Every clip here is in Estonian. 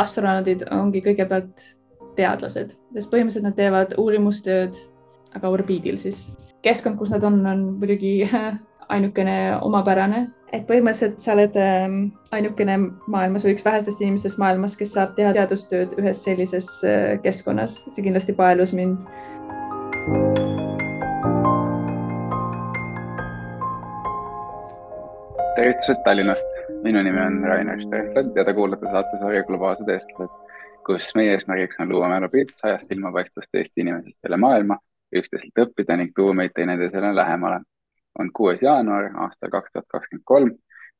astronaudid ongi kõigepealt teadlased, sest põhimõtteliselt nad teevad uurimustööd, aga orbiidil siis. keskkond, kus nad on, on muidugi ainukene omapärane, et põhimõtteliselt sa oled ähm, ainukene maailmas või üks vähestest inimestest maailmas, kes saab teha teadustööd ühes sellises äh, keskkonnas. see kindlasti paelus mind. tervitused Tallinnast, minu nimi on Rainer Sternfeld ja te kuulate saatesarja Globaalsed eestlased, kus meie eesmärgiks on luua mälupilt sajast ilmapaistvast Eesti inimesest üle maailma, üksteiselt õppida ning tuua meid teineteisele lähemale on kuues jaanuar aastal kaks tuhat kakskümmend kolm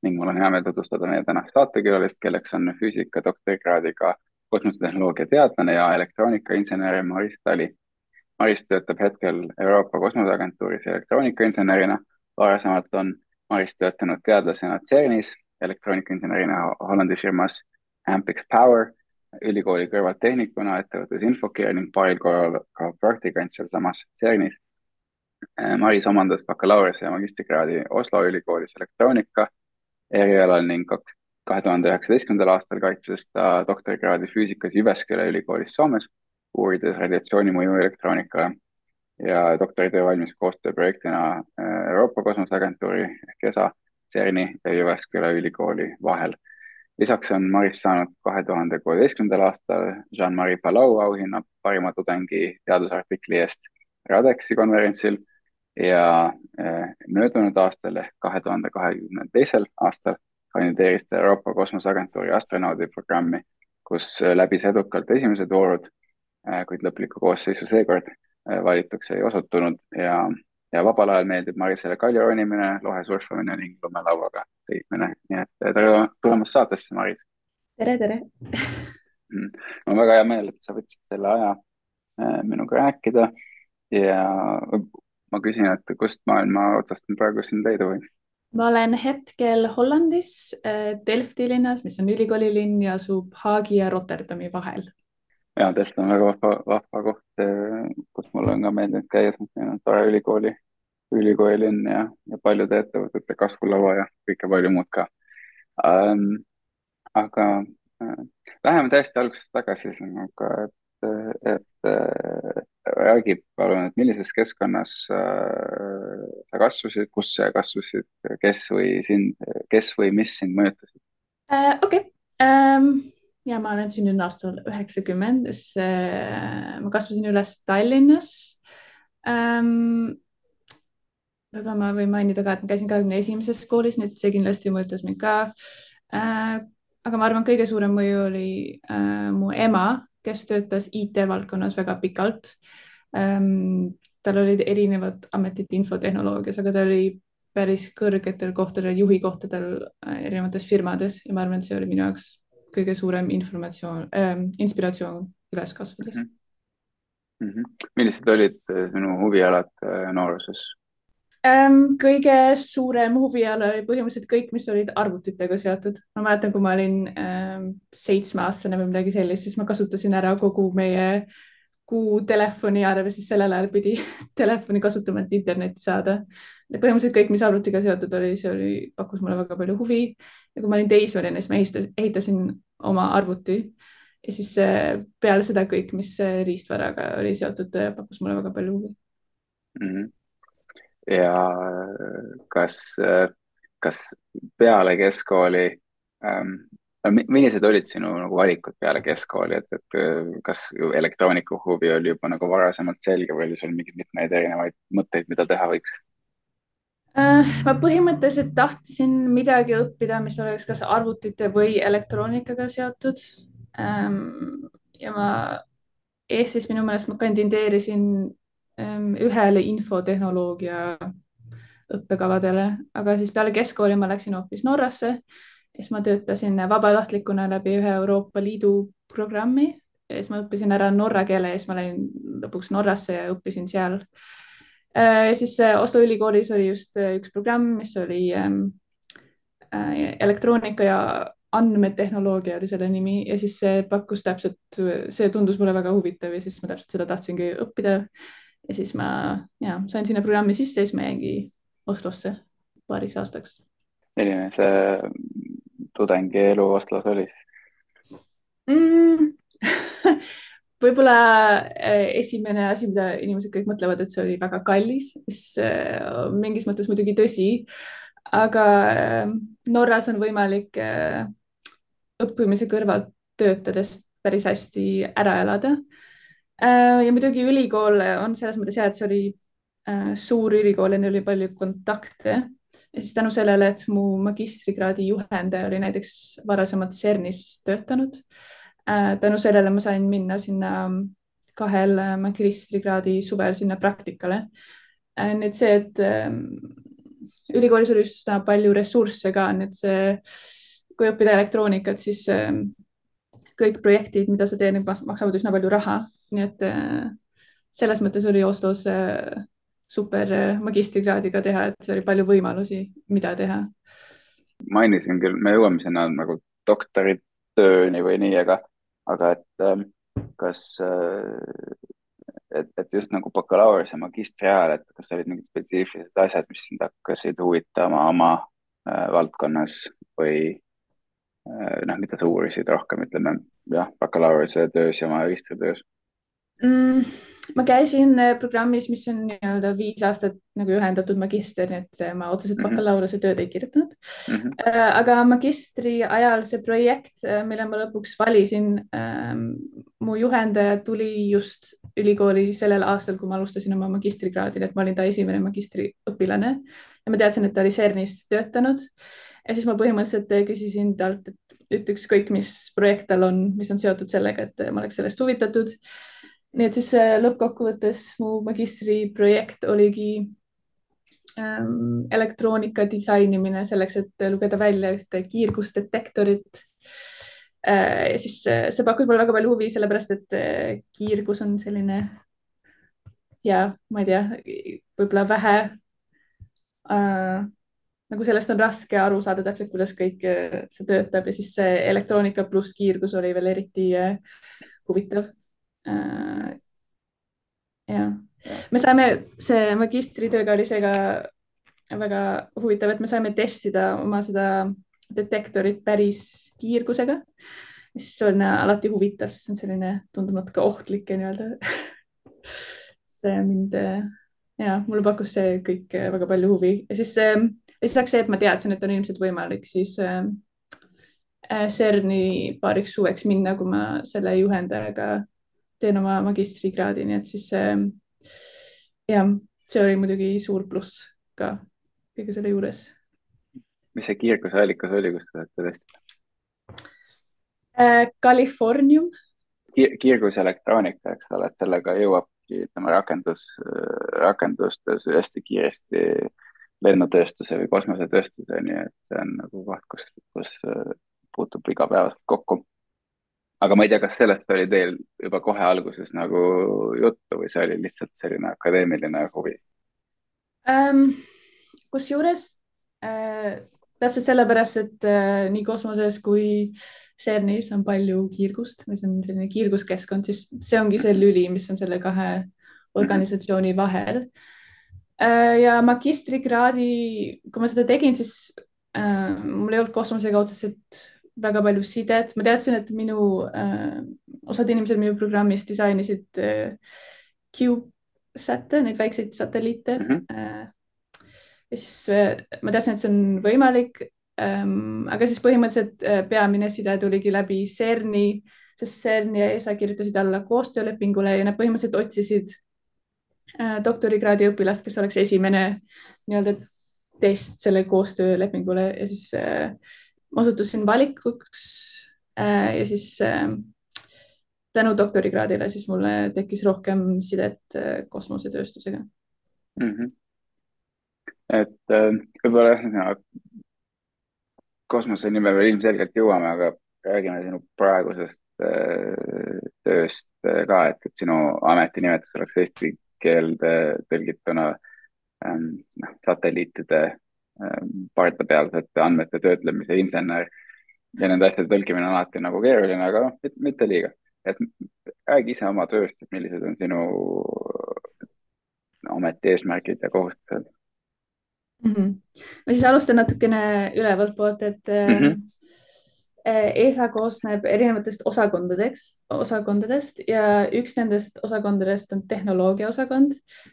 ning mul on hea meel tutvustada meie tänast saatekülalist, kelleks on füüsika doktorikraadiga kosmosetehnoloogia teadlane ja elektroonikainsener Maris Tali. Maris töötab hetkel Euroopa Kosmoseagentuuris elektroonikainsenerina. varasemalt on Maris töötanud teadlasena CERNis, elektroonikainsenerina Hollandi firmas Ampix Power, ülikooli kõrvaltehnikuna ettevõttes Infocare ning paaril korral ka praktikant sealsamas CERNis. Äh, Maris omandas bakalaureuse ja magistrikraadi Oslo ülikoolis elektroonika erialal ning kahe tuhande üheksateistkümnendal aastal kaitses ta doktorikraadi füüsikas Jyväskylä ülikoolis Soomes, uurides radiatsiooni mõju elektroonikale. Ja doktoritöö valmis koostööprojektina äh, Euroopa Kosmoseagentuuri ehk ESA, CERN-i ja Jyväskylä ülikooli vahel. lisaks on Maris saanud kahe tuhande kuueteistkümnendal aastal Jean-Marie Palau auhinna parima tudengi teadusartikli eest Radexi konverentsil ja eh, möödunud aastal ehk kahe tuhande kahekümne teisel aastal kandideeris ta Euroopa Kosmoseagentuuri astronaudi programmi, kus eh, läbis edukalt esimesed voorud, eh, kuid lõplikku koosseisu seekord valituks ei osutunud ja, ja vabal ajal meeldib Marisele kalju ronimine, lohe surfamine ning lumelauaga sõitmine, nii et tere tulemast saatesse, Maris. tere, tere mm. mul on väga hea meel, et sa võtsid selle aja minuga rääkida ja ma küsin, et kust maailma otsast ma praegu sind leida võin? ma olen hetkel Hollandis äh, Delfti linnas, mis on ülikoolilinn ja asub Haagi ja Rotterdami vahel. Ja Delft on väga vahva, vahva koht, äh, kus mul on ka meeldinud käia, see on tore ülikooli, ülikoolilinn ja, ja paljude ettevõtete kasvulava ja kõike palju muud ka ähm,. aga äh, läheme täiesti algusest tagasi, aga et, et räägi palun, et millises keskkonnas äh, sa kasvasid, kus sa kasvasid, kes või sind, kes või mis sind mõjutasid uh,? okei okay. um,, ja ma olen sündinud aastal üheksakümmend, uh, ma kasvasin üles Tallinnas um,. võib-olla ma võin mainida ka, et ma käisin kahekümne esimeses koolis, nii et see kindlasti mõjutas mind ka uh,. aga ma arvan, kõige suurem mõju oli uh, mu ema kes töötas IT-valdkonnas väga pikalt ähm,. tal olid erinevad ametid infotehnoloogias, aga ta oli päris kõrgetel kohtadel, juhi kohtadel äh, erinevates firmades ja ma arvan, et see oli minu jaoks kõige suurem informatsioon äh,, inspiratsioon üles kasvades mm. -hmm. millised olid äh, sinu huvialad äh, nooruses? ähm,? kõige suurem huviala oli põhimõtteliselt kõik, mis olid arvutitega seotud. ma mäletan, kui ma olin ähm, seitsmeaastane või midagi sellist, siis ma kasutasin ära kogu meie kuu telefoniarve, siis sellel ajal pidi telefoni kasutama, et internetti saada. põhimõtteliselt kõik, mis arvutiga seotud oli, see oli, pakkus mulle väga palju huvi. ja kui ma olin teismeline, siis ma ehitasin, ehitasin oma arvuti ja siis äh, peale seda kõik, mis äh, riistvaraga oli seotud, äh, pakkus mulle väga palju huvi mm. -hmm ja kas, kas peale keskkooli ähm,, millised olid sinu nagu valikud peale keskkooli, et, et kas elektroonika huvi oli juba nagu varasemalt selge või oli sul mingeid mitmeid erinevaid mõtteid, mida teha võiks? Äh, ma põhimõtteliselt tahtsin midagi õppida, mis oleks kas arvutite või elektroonikaga seotud. Ähm, ja ma Eestis minu meelest ma kandideerisin ühele infotehnoloogia õppekavadele, aga siis peale keskkooli ma läksin hoopis Norrasse. Siis ma töötasin vabatahtlikuna läbi ühe Euroopa Liidu programmi ja siis ma õppisin ära norra keele ja siis ma läin lõpuks Norrasse ja õppisin seal. Äh, siis äh, Oslo ülikoolis oli just äh, üks programm, mis oli elektroonika ja andmetehnoloogia oli selle nimi ja siis see pakkus täpselt, see tundus mulle väga huvitav ja siis ma täpselt seda tahtsingi õppida ja siis ma ja sain sinna programmi sisse ja siis ma jäingi Oslosse paariks aastaks. milline see tudengi elu Oslos oli mm. võib-olla äh, esimene asi, mida inimesed kõik mõtlevad, et see oli väga kallis, mis äh, mingis mõttes muidugi tõsi. aga äh, Norras on võimalik õppimise kõrvalt töötades päris hästi ära elada. ja muidugi ülikool on selles mõttes hea, et see oli suur ülikool ja neil oli palju kontakte ja siis tänu sellele, et mu magistrikraadi juhendaja oli näiteks varasemalt CERN-is töötanud Äh, tänu sellele ma sain minna sinna kahel äh, magistrikraadi suvel sinna praktikale. Äh, nii et see, et ähm, ülikoolis oli üsna palju ressursse ka, nii et see, kui õppida elektroonikat, siis ähm, kõik projektid, mida sa teed, maksavad üsna palju raha, nii et selles mõttes oli Oslos super magistrikraadiga teha, et oli palju võimalusi, mida teha. mainisin küll, me jõuame sinna nagu doktoritööni või nii, aga aga et ähm, kas, äh, et, et just nagu bakalaureuse, magistri ajal, et kas olid mingid spetsiifilised asjad, mis sind hakkasid huvitama oma äh, valdkonnas või äh, noh, mida sa uurisid rohkem, ütleme jah, bakalaureuse töös ja magistritöös mm,? ma käisin äh, programmis, mis on nii-öelda viis aastat nagu ühendatud magister, nii et äh, ma otseselt mhm. bakalaureuse tööd ei kirjutanud mm. -hmm. aga magistri ajal see projekt, mille ma lõpuks valisin, ähm, mu juhendaja tuli just ülikooli sellel aastal, kui ma alustasin oma magistrikraadi, nii et ma olin ta esimene magistriõpilane ja ma teadsin, et ta oli CERN-is töötanud. ja siis ma põhimõtteliselt küsisin talt, et ütle ükskõik, mis projekt tal on, mis on seotud sellega, et ma oleks sellest huvitatud nii et siis lõppkokkuvõttes mu magistriprojekt oligi ähm, elektroonika disainimine selleks, et lugeda välja ühte kiirgusdetektorit äh,. siis äh, see pakkus mulle väga palju huvi, sellepärast et äh, kiirgus on selline ja ma ei tea, võib-olla vähe äh, nagu sellest on raske aru saada täpselt, kuidas kõik äh, see töötab ja siis see elektroonika pluss kiirgus oli veel eriti äh, huvitav Äh, jah, me saime, see magistritööga oli see ka väga huvitav, et me saime testida oma seda detektorit päris kiirgusega. see on alati huvitav, sest see on selline, tundub natuke ohtlik ja nii-öelda. See mind ja mulle pakkus see kõik väga palju huvi. Ja siis lisaks see, et ma teadsin, et on ilmselt võimalik siis äh, CERN-i paariks suveks minna, kui ma selle juhendajaga teen oma magistrikraadi, nii et siis jah, see oli muidugi suur pluss ka kõige selle juures. mis see kiirguse allikas oli, kus te olete testinud äh,? Californium Ki. kiirguselektroonika, eks ole, et sellega jõuabki, ütleme, rakendus, rakendustes hästi kiiresti lennutööstuse või kosmosetööstuseni, et see on nagu koht, kus, kus puutub igapäevaselt kokku aga ma ei tea, kas sellest oli teil juba kohe alguses nagu juttu või see oli lihtsalt selline akadeemiline huvi ähm,? kusjuures äh, täpselt sellepärast, et äh, nii kosmoses kui CERN-is on palju kiirgust see on selline kiirguskeskkond, siis see ongi see lüli, mis on selle kahe organisatsiooni vahel äh,. ja magistrikraadi, kui ma seda tegin, siis äh, mul ei olnud kosmosega otseselt väga palju sidet, ma teadsin, et minu äh,, osad inimesed minu programmis disainisid äh, CubeSat'e, neid väikseid satelliite mm. -hmm. Äh, ja siis äh, ma teadsin, et see on võimalik ähm,. aga siis põhimõtteliselt äh, peamine side tuligi läbi CERN-i, sest CERN ja ESA kirjutasid alla koostöölepingule ja nad põhimõtteliselt otsisid äh, doktorikraadi õpilast, kes oleks esimene nii-öelda test selle koostöölepingule ja siis äh, ma osutusin valikuks äh, ja siis äh, tänu doktorikraadile siis mulle tekkis rohkem sidet äh, kosmosetööstusega mm. -hmm. et võib-olla no, kosmose nimel veel ilmselgelt jõuame, aga räägime sinu praegusest tööst ka, et, et sinu ametinimetus oleks eesti keelde tõlgituna ähm, noh, satelliitide pardapealsete andmete töötlemise insener ja nende asjade tõlkimine on alati nagu keeruline, aga noh, mitte liiga. et räägi ise oma tööst, et millised on sinu ameti eesmärgid ja kohustused mm. -hmm. ma siis alustan natukene ülevalt poolt, et mm -hmm. ESA koosneb erinevatest osakondadest, osakondadest ja üks nendest osakondadest on tehnoloogia osakond,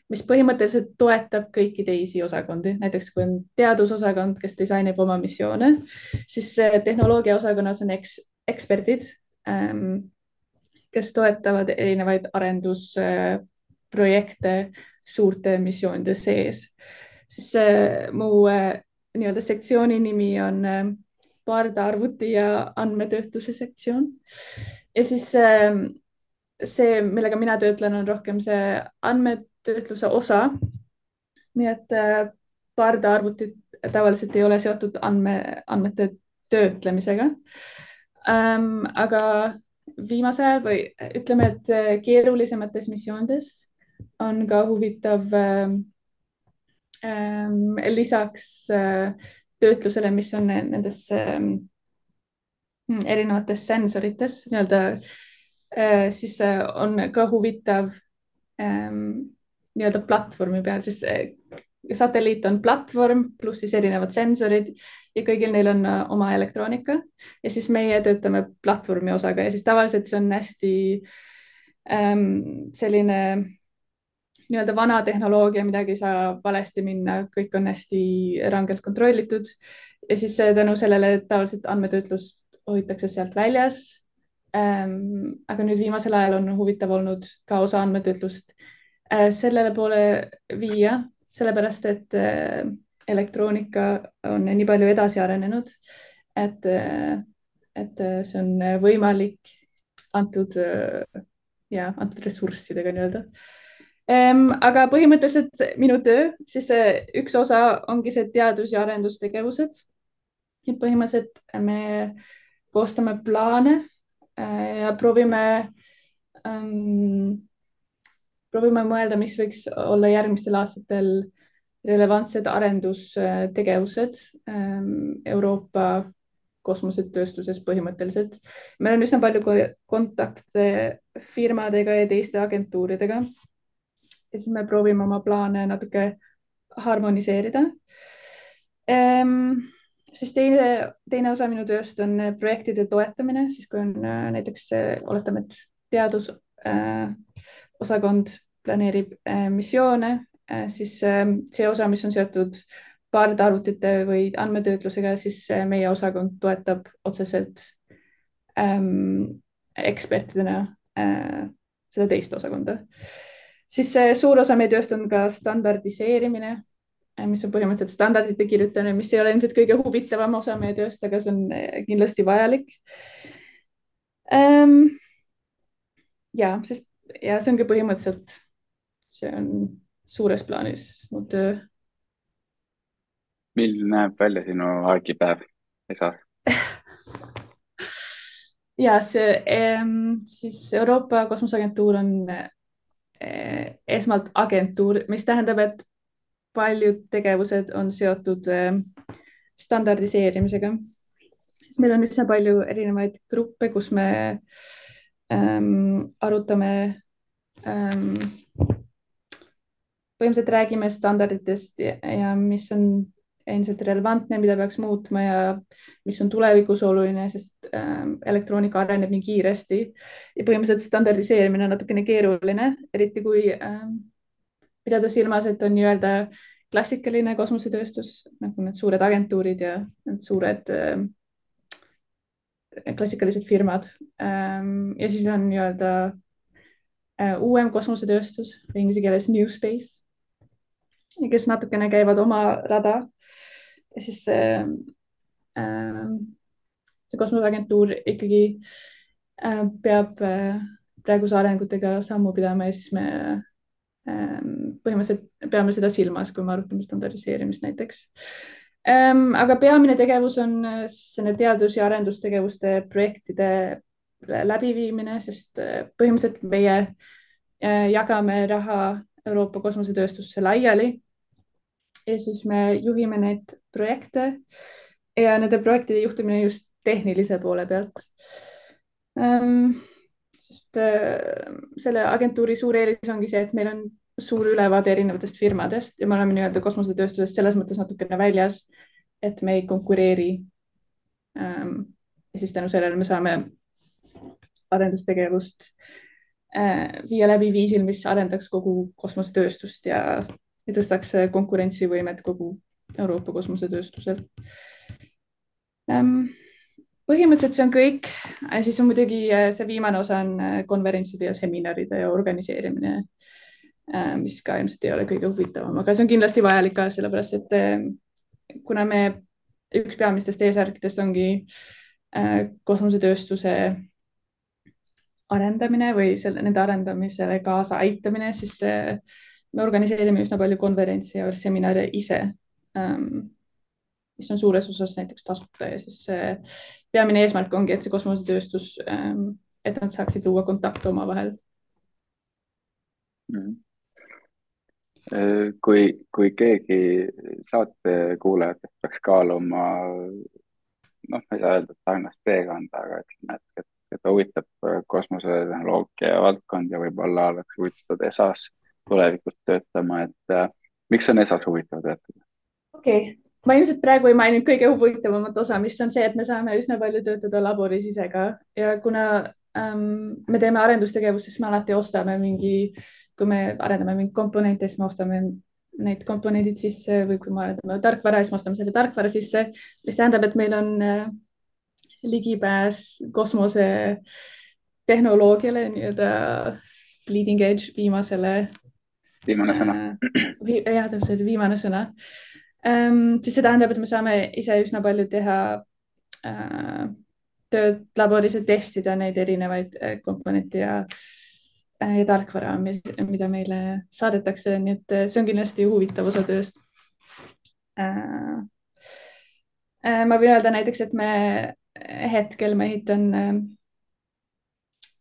mis põhimõtteliselt toetab kõiki teisi osakondi. näiteks kui on teadusosakond, kes disainib oma missioone, siis tehnoloogia osakonnas on eks, eksperdid, ähm, kes toetavad erinevaid arendusprojekte suurte missioonide sees. siis mu äh, nii-öelda sektsiooni nimi on pardaarvuti ja andmetöötluse sektsioon. ja siis ähm, see, millega mina töötlen, on rohkem see andmetöötluse osa. nii et äh, pardaarvutid tavaliselt ei ole seotud andme, andmete töötlemisega ähm,. aga viimasel ajal või ütleme, et äh, keerulisemates missioonides on ka huvitav ähm, ähm, lisaks äh, töötlusele, mis on nendes ähm, erinevates sensorites nii-öelda, äh, siis äh, on ka huvitav ähm, nii-öelda platvormi peal, siis äh, satelliit on platvorm pluss siis erinevad sensorid ja kõigil neil on oma elektroonika. Ja siis meie töötame platvormi osaga ja siis tavaliselt see on hästi ähm, selline nii-öelda vana tehnoloogia, midagi ei saa valesti minna, kõik on hästi rangelt kontrollitud ja siis tänu sellele tavaliselt andmetöötlust hoitakse sealt väljas ähm,. aga nüüd viimasel ajal on huvitav olnud ka osa andmetöötlust äh, sellele poole viia, sellepärast et äh, elektroonika on nii palju edasi arenenud, et äh,, et äh, see on võimalik antud äh, ja antud ressurssidega nii-öelda Ehm, aga põhimõtteliselt minu töö, siis üks osa ongi see teadus- ja arendustegevused. et põhimõtteliselt me koostame plaane äh, ja proovime ähm,, proovime mõelda, mis võiks olla järgmistel aastatel relevantsed arendustegevused ähm, Euroopa kosmosetööstuses põhimõtteliselt. meil on üsna palju kontakte firmadega ja teiste agentuuridega ja siis me proovime oma plaane natuke harmoniseerida ehm,. siis teine, teine osa minu tööst on projektide toetamine, siis kui on äh, näiteks äh, oletame, et teadusosakond äh, planeerib äh, missioone äh,, siis äh, see osa, mis on seotud paardarvutite või andmetöötlusega, siis äh, meie osakond toetab otseselt ähm, ekspertidena äh, seda teist osakonda siis suur osa meie tööst on ka standardiseerimine, äh, mis on põhimõtteliselt standardite kirjutamine, mis ei ole ilmselt kõige huvitavam osa meie tööst, aga see on äh, kindlasti vajalik ähm,. ja, sest ja see ongi põhimõtteliselt, see on suures plaanis mu töö. milline näeb välja sinu argipäev, Esa? ja see ähm, siis Euroopa Kosmoseagentuur on Eh, esmalt agentuur, mis tähendab, et paljud tegevused on seotud eh, standardiseerimisega. siis meil on üsna palju erinevaid gruppe, kus me ähm, arutame ähm,, põhimõtteliselt räägime standarditest ja, ja mis on endiselt relevantne, mida peaks muutma ja mis on tulevikus oluline, sest äh, elektroonika areneb nii kiiresti. Ja põhimõtteliselt standardiseerimine on natukene keeruline, eriti kui äh, pidada silmas, et on nii-öelda klassikaline kosmosetööstus nagu need suured agentuurid ja need suured äh, klassikalised firmad. Ähm, ja siis on nii-öelda äh, uuem kosmosetööstus inglise keeles new space kes natukene käivad oma rada ja siis äh, äh, see kosmoseagentuur ikkagi äh, peab äh, praeguse arengutega sammu pidama ja siis me äh, põhimõtteliselt peame seda silmas, kui me arutame standardiseerimist näiteks ähm,. aga peamine tegevus on äh, selle teadus- ja arendustegevuste projektide läbiviimine, sest äh, põhimõtteliselt meie äh, jagame raha Euroopa kosmosetööstusse laiali ja siis me juhime neid projekte ja nende projektide juhtimine just tehnilise poole pealt ähm,. sest äh, selle agentuuri suur eelis ongi see, et meil on suur ülevaade erinevatest firmadest ja me oleme nii-öelda kosmosetööstusest selles mõttes natukene väljas, et me ei konkureeri ähm, ja siis tänu sellele me saame arendustegevust äh, viia läbi viisil, mis arendaks kogu kosmosetööstust ja, ja tõstaks konkurentsivõimet kogu Euroopa kosmosetööstusel. Põhimõtteliselt see on kõik, siis on muidugi äh, see viimane osa on äh, konverentside ja seminaride ja organiseerimine, äh, mis ka ilmselt ei ole kõige huvitavam, aga see on kindlasti vajalik ka sellepärast, et kuna me, üks peamistest eesmärkidest ongi kosmosetööstuse arendamine või selle, nende arendamisele kaasa aitamine, siis me organiseerime üsna palju konverentse ja seminare ise ähm, mis on suures osas näiteks tasuta ja siis peamine eesmärk ongi, et see kosmosetööstus, ähm, et nad saaksid luua kontakte omavahel mm. -hmm kui, kui keegi saate kuulajatest peaks kaaluma, noh, ma ei saa öelda, et sarnast teekonda, aga ütleme, et, et, et huvitab kosmosetehnoloogia valdkond ja võib-olla oleks huvitatud ESA-s tulevikus töötama, et äh, miks on ESA-s huvitav töötada? okei okay., ma ilmselt praegu ei maininud kõige huvitavamat osa, mis on see, et me saame üsna palju töötada laboris ise ka ja kuna ähm, me teeme arendustegevust, siis me alati ostame mingi, kui me arendame mingit komponenti, siis me ostame need komponendid sisse või kui me arendame tarkvara, siis me ostame selle tarkvara sisse, mis tähendab, et meil on äh, ligipääs kosmose tehnoloogiale nii-öelda bleeding edge viimasele. Viimane sõna äh,. jah, täpselt viimane sõna ähm,. siis see tähendab, et me saame ise üsna palju teha äh, tööd laboris ja testida neid erinevaid äh, komponente ja äh,, ja tarkvara, mida meile saadetakse, nii et äh, see on kindlasti huvitav osa tööst äh,. Äh, ma võin öelda näiteks, et me hetkel ma ehitan äh,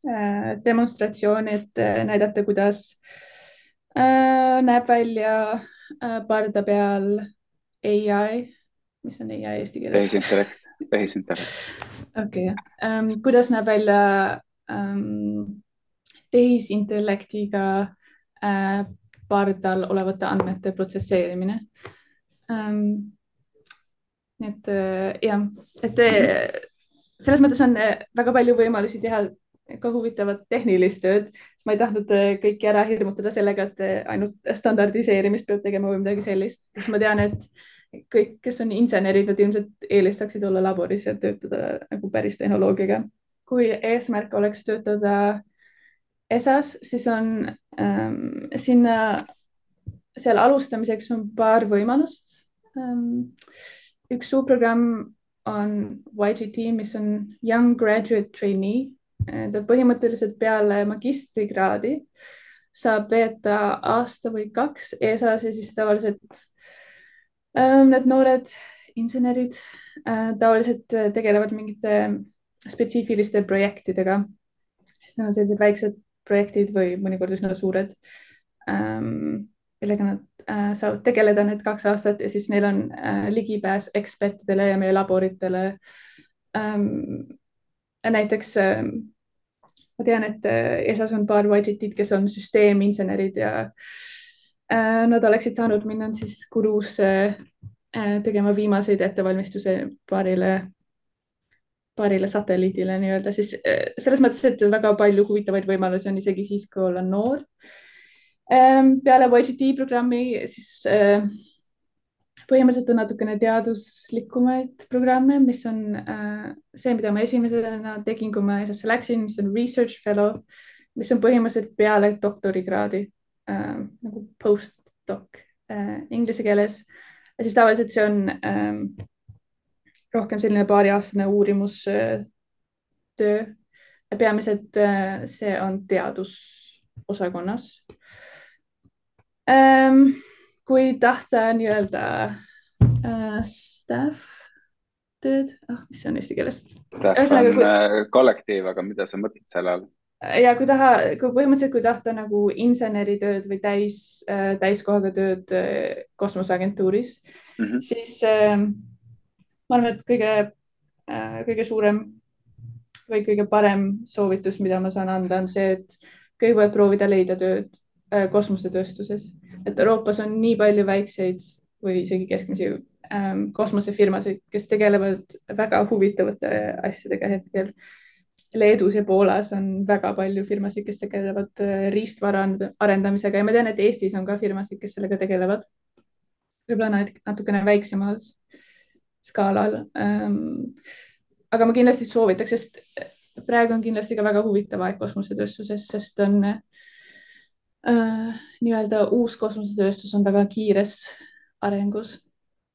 äh demonstratsiooni, et äh, näidata, kuidas äh, näeb välja äh, parda peal ai, mis on ai eesti keeles? tehisintellekt, tehisintellekt. okei okay, um,, kuidas näeb välja um, tehisintellektiga äh, pardal olevate andmete protsesseerimine um,. nii et äh, jah, et äh, selles mõttes on äh, väga palju võimalusi teha ka huvitavat tehnilist tööd. Ma ei tahtnud äh, kõiki ära hirmutada sellega, et äh, ainult standardiseerimist peab tegema või midagi sellist, sest ma tean, et kõik, kes on insenerid, nad ilmselt eelistaksid olla laboris ja töötada nagu päris tehnoloogiaga. kui eesmärk oleks töötada ESA-s, siis on ähm, sinna, seal alustamiseks on paar võimalust ähm,. üks suur programm on YGT, mis on Young Graduate Trainee ta põhimõtteliselt peale magistrikraadi saab veeta aasta või kaks ESA-s ja siis tavaliselt ähm, need noored insenerid äh, tavaliselt äh, tegelevad mingite spetsiifiliste projektidega. siis neil on sellised väiksed projektid või mõnikord üsna suured ähm,, millega nad äh, saavad tegeleda need kaks aastat ja siis neil on ligipääs ekspertidele ja meie laboritele ähm, näiteks äh, ma tean, et äh, ESA-s on paar budget'id, kes on süsteeminsenerid ja äh, nad oleksid saanud minna siis Kuruusse äh, tegema viimaseid ettevalmistuse paarile, paarile satelliidile nii-öelda, siis selles mõttes, et väga palju huvitavaid võimalusi on isegi siis, kui olla noor ähm,. peale YGT programmi siis põhimõtteliselt on natukene teaduslikumaid programme, mis on äh, see, mida ma esimesena tegin, kui ma ESA-sse läksin, mis on research fellow, mis on põhimõtteliselt peale doktorikraadi äh, nagu postdoc äh, inglise keeles. ja siis tavaliselt see on äh, rohkem selline paariaastane uurimustöö äh,. peamiselt äh, see on teadusosakonnas ähm, kui tahta nii-öelda äh, staff tööd ah,, mis see on eesti keeles? On kui... Äh, kollektiiv, aga mida sa mõtled selle all? ja kui taha, kui põhimõtteliselt, kui tahta nagu inseneritööd või täis äh,, täiskohaga tööd äh, kosmoseagentuuris mm, -hmm. siis äh, ma arvan, et kõige äh,, kõige suurem või kõige parem soovitus, mida ma saan anda, on see, et kõigepealt proovida leida tööd äh, kosmosetööstuses et Euroopas on nii palju väikseid või isegi keskmisi ähm, kosmosefirmasid, kes tegelevad väga huvitavate asjadega hetkel. Leedus ja Poolas on väga palju firmasid, kes tegelevad äh, riistvara arendamisega ja ma tean, et Eestis on ka firmasid, kes sellega tegelevad. võib-olla natukene väiksemal skaalal ähm,. aga ma kindlasti soovitaks, sest praegu on kindlasti ka väga huvitav aeg kosmosetööstuses, sest on äh, nii-öelda uus kosmosetööstus on väga kiires arengus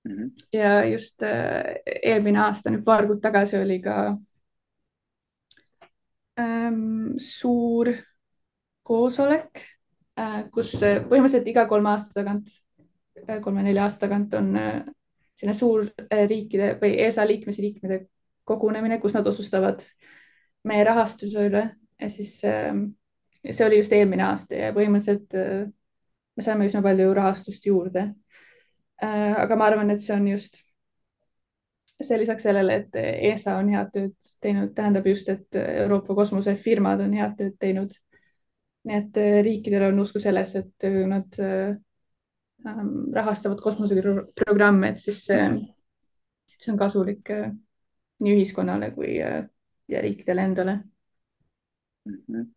mm. -hmm. ja just äh, eelmine aasta, nüüd paar kuud tagasi oli ka ähm, suur koosolek äh,, kus põhimõtteliselt iga kolme aasta tagant äh,, kolme-nelja aasta tagant on äh, selline suur äh, riikide või ESA liikmesriikide kogunemine, kus nad otsustavad meie rahastuse üle ja siis äh, see oli just eelmine aasta ja põhimõtteliselt äh, me saime üsna palju rahastust juurde äh,. aga ma arvan, et see on just see lisaks sellele, et ESA on head tööd teinud, tähendab just, et Euroopa kosmosefirmad on head tööd teinud. nii et äh, riikidel on usku selles, et nad äh, rahastavad kosmoseprogramme, et siis see on kasulik nii ühiskonnale kui ja riikidele endale mm. -hmm.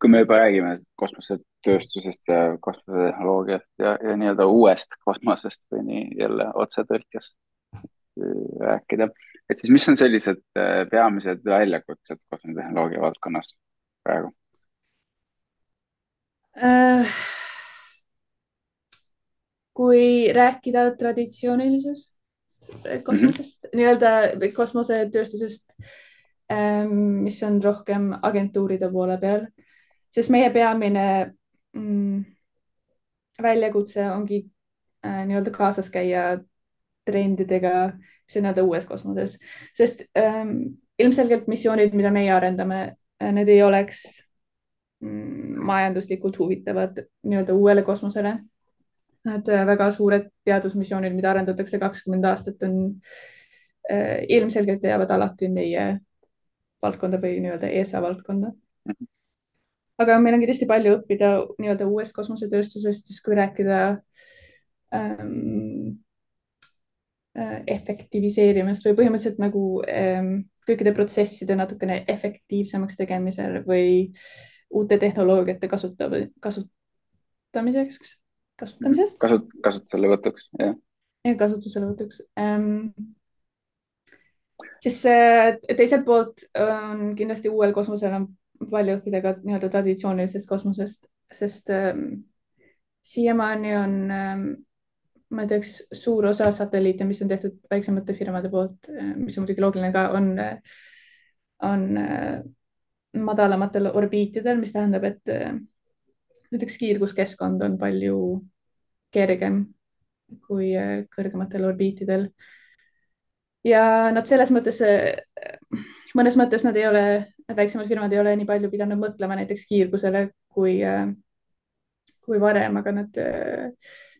Kui me juba räägime kosmosetööstusest ja kosmosetehnoloogiast ja, ja nii-öelda uuest kosmosest või nii jälle otsetõlkes rääkida, et siis mis on sellised peamised väljakutsed kosmosetehnoloogia valdkonnas praegu uh,? kui rääkida traditsioonilisest kosmosest mm -hmm., nii-öelda kosmosetööstusest, ähm, mis on rohkem agentuuride poole peal, sest meie peamine mm, väljakutse ongi äh, nii-öelda kaasas käia trendidega, mis on nii-öelda uues kosmoses, sest ähm, ilmselgelt missioonid, mida meie arendame, äh, need ei oleks mm, majanduslikult huvitavad nii-öelda uuele kosmosele. Need äh, väga suured teadusmissioonid, mida arendatakse kakskümmend aastat, on äh, ilmselgelt jäävad alati meie valdkonda või nii-öelda ESA valdkonda. aga meil on kindlasti palju õppida nii-öelda uuest kosmosetööstusest, just kui rääkida ähm, äh, efektiviseerimist või põhimõtteliselt nagu ähm, kõikide protsesside natukene efektiivsemaks tegemisel või uute tehnoloogiate kasutav, kasutamiseks kasutamisest. kasut-, kasutuselevõtuks, jah. ja kasutuselevõtuks ähm,. Siis äh, teiselt poolt on kindlasti uuel kosmosel on palju õppida ka nii-öelda traditsioonilisest kosmosest, sest ähm, siiamaani on ähm, ma ei tea, üks suur osa satelliite, mis on tehtud väiksemate firmade poolt, äh, mis on muidugi loogiline ka, on, on äh, madalamatel orbiitidel, mis tähendab, et näiteks kiirguskeskkond on palju kergem kui äh, kõrgematel orbiitidel. Ja nad selles mõttes, äh, mõnes mõttes nad ei ole, väiksemad firmad ei ole nii palju pidanud mõtlema näiteks kiirgusele kui, äh, kui varem, aga nad,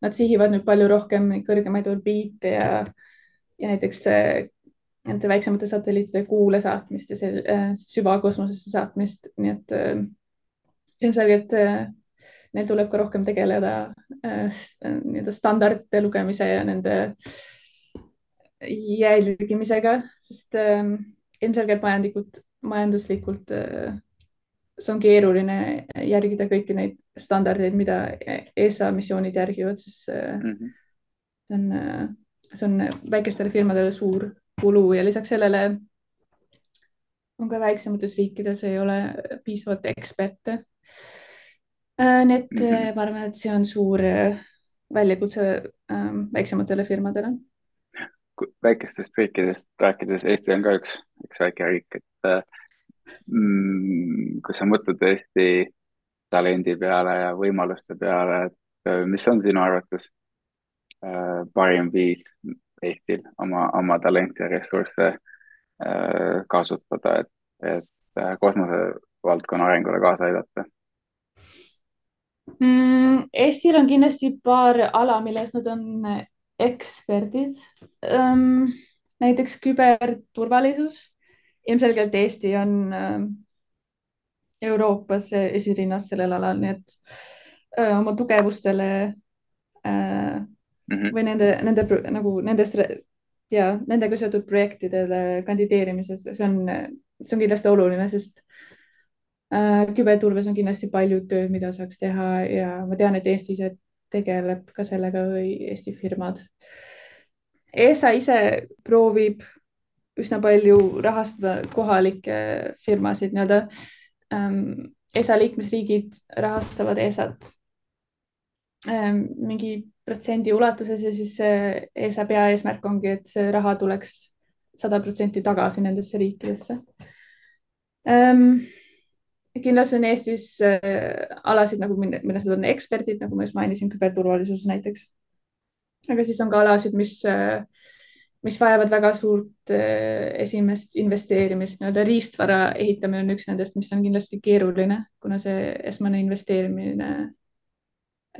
nad sihivad nüüd palju rohkem kõrgemaid orbiite ja, ja näiteks nende väiksemate satelliitide kuule saatmist ja see süvakosmosesse saatmist, nii et ilmselgelt neil tuleb ka rohkem tegeleda äh, nii-öelda standardite lugemise ja nende jälgimisega, sest äh, ilmselgelt majanduslikult, majanduslikult äh, see on keeruline järgida kõiki neid standardeid, mida ESA missioonid järgivad, siis mm -hmm. see on, see on väikestele firmadele suur kulu ja lisaks sellele on ka väiksemates riikides ei ole piisavalt eksperte Äh, nii et mm -hmm. ma arvan, et see on suur äh, väljakutse ähm, väiksematele firmadele. Väikestest riikidest rääkides, Eesti on ka üks, üks väike riik, et mm, kui sa mõtled Eesti talendi peale ja võimaluste peale, et mis on sinu arvates äh, parim viis Eestil oma, oma talente ja ressursse äh, kasutada, et, et kosmosevaldkonna arengule kaasa aidata mm,? Eestil on kindlasti paar ala, milles nad on eksperdid ähm,. näiteks küberturvalisus. ilmselgelt Eesti on äh, Euroopas esirinnas sellel alal, nii et äh, oma tugevustele mm -hmm. või nende, nende nagu nendest ja nendega seotud projektidele kandideerimises, see on, see on kindlasti oluline, sest äh, küberturves on kindlasti palju tööd, mida saaks teha ja ma tean, et Eestis tegeleb ka sellega või Eesti firmad. ESA ise proovib üsna palju rahastada kohalikke firmasid nii-öelda ähm,. ESA liikmesriigid rahastavad ESA-t ähm, mingi protsendi ulatuses ja siis ESA peaeesmärk ongi, et see raha tuleks sada protsenti tagasi nendesse riikidesse ähm, kindlasti on Eestis äh, alasid nagu, milles on eksperdid, nagu ma just mainisin, küberturvalisus näiteks. aga siis on ka alasid, mis äh,, mis vajavad väga suurt äh, esimest investeerimist, nii-öelda riistvara ehitamine on üks nendest, mis on kindlasti keeruline, kuna see esmane investeerimine,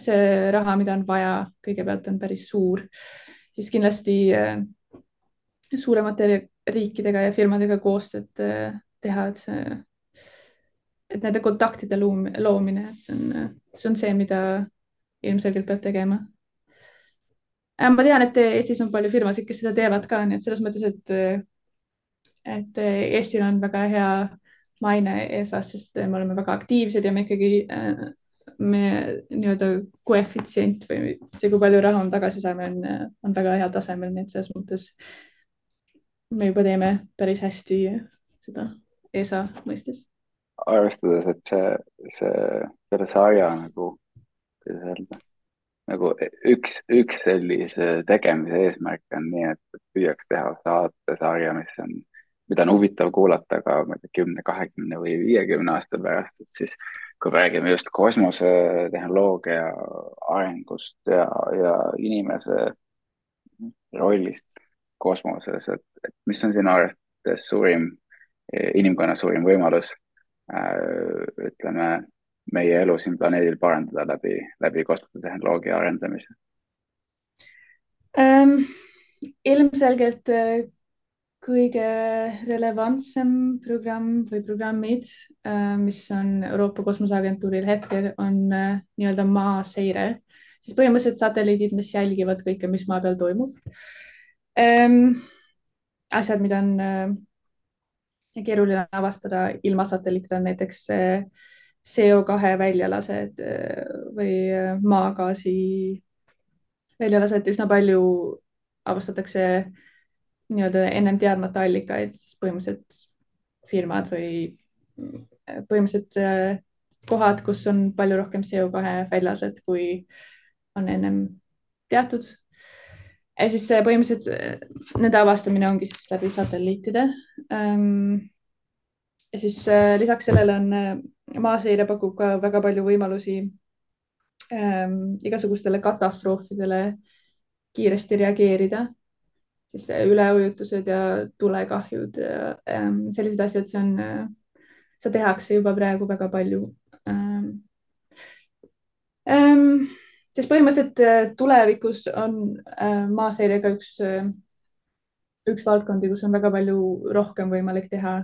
see raha, mida on vaja, kõigepealt on päris suur, siis kindlasti suuremate riikidega ja firmadega koostööd teha, et see et nende kontaktide loom, loomine, et see on, see on see, mida ilmselgelt peab tegema. Äh, ma tean, et Eestis on palju firmasid, kes seda teevad ka, nii et selles mõttes, et, et Eestil on väga hea maine ESA-s, sest me oleme väga aktiivsed ja me ikkagi, me nii-öelda koefitsient või see, kui palju raha me tagasi saame, on, on väga heal tasemel, nii et selles mõttes me juba teeme päris hästi seda ESA mõistes arvestades, et see, see, selle sarja nagu, kuidas öelda, nagu üks, üks sellise tegemise eesmärk on nii, et püüaks teha saatesarja, mis on, mida on huvitav kuulata ka, ma ei tea, kümne, kahekümne või viiekümne aasta pärast, et siis kui me räägime just kosmosetehnoloogia arengust ja, ja inimese rollist kosmoses, et, et mis on sinu arvates suurim, inimkonna suurim võimalus ütleme, meie elu siin planeedil parandada läbi, läbi kosmosetehnoloogia arendamise ähm,? ilmselgelt äh, kõige relevantsem programm või programmid, äh, mis on Euroopa Kosmoseagentuuril hetkel, on nii-öelda maaseire, siis põhimõtteliselt satelliidid, mis jälgivad kõike, mis maa peal toimub ähm,. asjad, mida on keeruline avastada ilma satelliitidel, näiteks CO2 väljalased äh, või äh, maagaasi väljalased, üsna palju avastatakse nii-öelda ennem teadmata allikaid, siis põhimõtteliselt firmad või äh, põhimõtteliselt kohad, kus on palju rohkem CO2 väljalased, kui on ennem teatud. Ja siis põhimõtteliselt nende avastamine ongi siis läbi satelliitide. Ähm, ja siis äh, lisaks sellele on äh, maaseire pakub ka väga palju võimalusi ähm, igasugustele katastroofidele kiiresti reageerida, siis üleujutused ja tulekahjud ja ähm, sellised asjad, see on äh,, seda tehakse juba praegu väga palju siis põhimõtteliselt äh, tulevikus on äh, maaseirega üks äh,, üks valdkondi, kus on väga palju rohkem võimalik teha.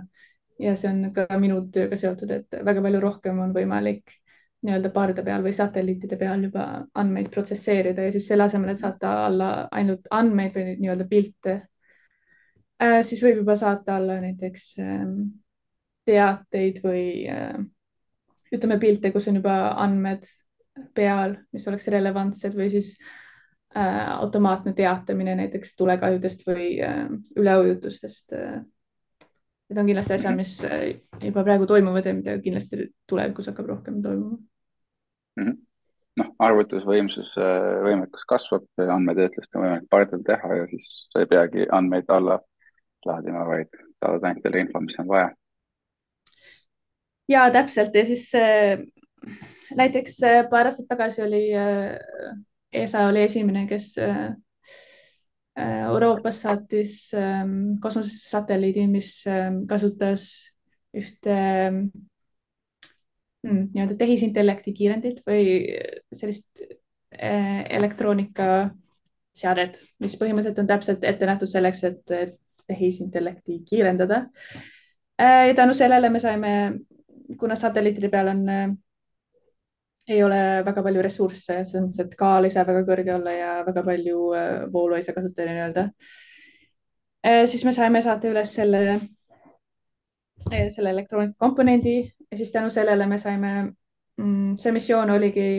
Ja see on ka minu tööga seotud, et väga palju rohkem on võimalik nii-öelda parda peal või satelliitide peal juba andmeid protsesseerida ja siis selle asemel, et saata alla ainult andmeid või nii-öelda pilte siis võib juba saata alla näiteks äh, teateid või ütleme pilte, kus on juba andmed peal, mis oleks relevantsed või siis äh, automaatne teatamine näiteks tulekahjudest või äh, üleujutustest äh, need on kindlasti asjad, mis äh, juba praegu toimuvad ja mida kindlasti tulevikus hakkab rohkem toimuma. Mm -hmm.. noh, arvutusvõimsus, äh, võimekus kasvab, andmetöötlust on võimalik pardal teha ja siis sa ei peagi andmeid alla laadima, vaid saadad ainult selle info, mis on vaja. ja täpselt. Ja siis äh, näiteks äh, paar aastat tagasi oli äh, ESA oli esimene, kes äh, Euroopas saatis ähm, kosmosesatelliidi, mis ähm, kasutas ühte mm, nii-öelda tehisintellekti kiirendit või sellist elektroonikaseadet, mis põhimõtteliselt on täpselt ette nähtud selleks, et tehisintellekti kiirendada. Ja tänu sellele me saime, kuna satelliitide peal on ei ole väga palju ressursse, selles mõttes, et kaal ei saa väga kõrge olla ja väga palju voolu ei saa kasutada nii-öelda. siis me saime saata üles selle, selle elektroonikakomponendi ja siis tänu sellele me saime, mm, see missioon oligi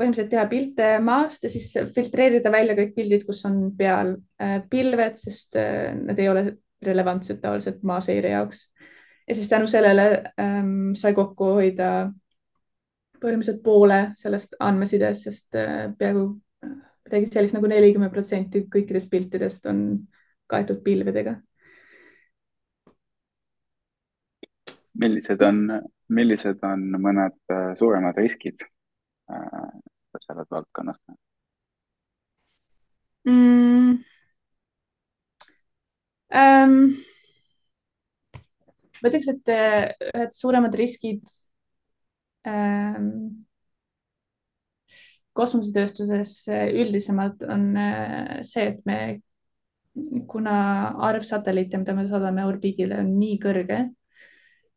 põhimõtteliselt teha pilte maast ja siis filtreerida välja kõik pildid, kus on peal pilved, sest need ei ole relevantsed tavaliselt maaseire jaoks. ja siis tänu sellele ähm, sai kokku hoida põhimõtteliselt poole sellest andmesidest, sest äh, peaaegu midagi sellist nagu nelikümmend protsenti kõikidest piltidest on kaetud pilvedega. millised on, millised on mõned äh, suuremad riskid äh, selles valdkonnas mm.? Um, ma ütleks, et ühed suuremad riskid Ähm, kosmosetööstuses äh, üldisemalt on äh, see, et me, kuna arv satelliite, mida me saadame orbiidile, on nii kõrge,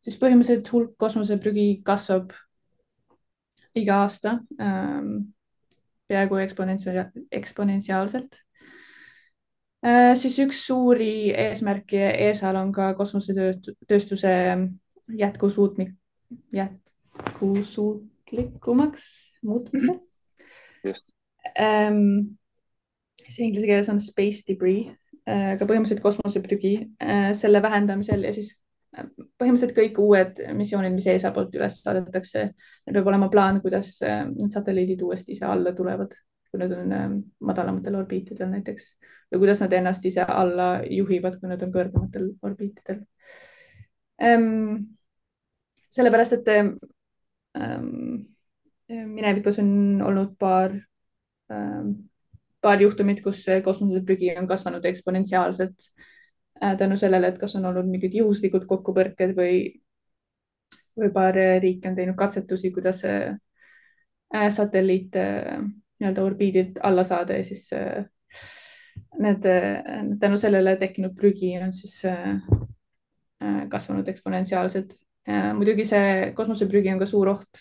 siis põhimõtteliselt hulk kosmoseprügi kasvab iga aasta ähm, peaaegu eksponentsiaal, eksponentsiaalselt äh,. siis üks suuri eesmärke ESA-l on ka kosmosetööstuse jätkusuutmik, jät-, jätkusuutlikumaks muutmisel just ähm,. see inglise keeles on space debris, äh, aga põhimõtteliselt kosmoseprügi äh, selle vähendamisel ja siis äh, põhimõtteliselt kõik uued missioonid, mis ESA poolt üles saadetakse, neil peab olema plaan, kuidas need satelliidid uuesti ise alla tulevad, kui nad on madalamatel orbiitidel näiteks või kuidas nad ennast ise alla juhivad, kui nad on kõrgematel orbiitidel ähm,. sellepärast, et ähm, minevikus on olnud paar ähm,, paar juhtumit, kus kosmoseprügi on kasvanud eksponentsiaalselt äh, tänu sellele, et kas on olnud mingid juhuslikud kokkupõrked või, või paar riiki on teinud katsetusi, kuidas äh, satelliit äh, nii-öelda orbiidilt alla saada ja siis äh, need äh, tänu sellele tekkinud prügi on siis äh, äh kasvanud eksponentsiaalselt muidugi see kosmoseprügi on ka suur oht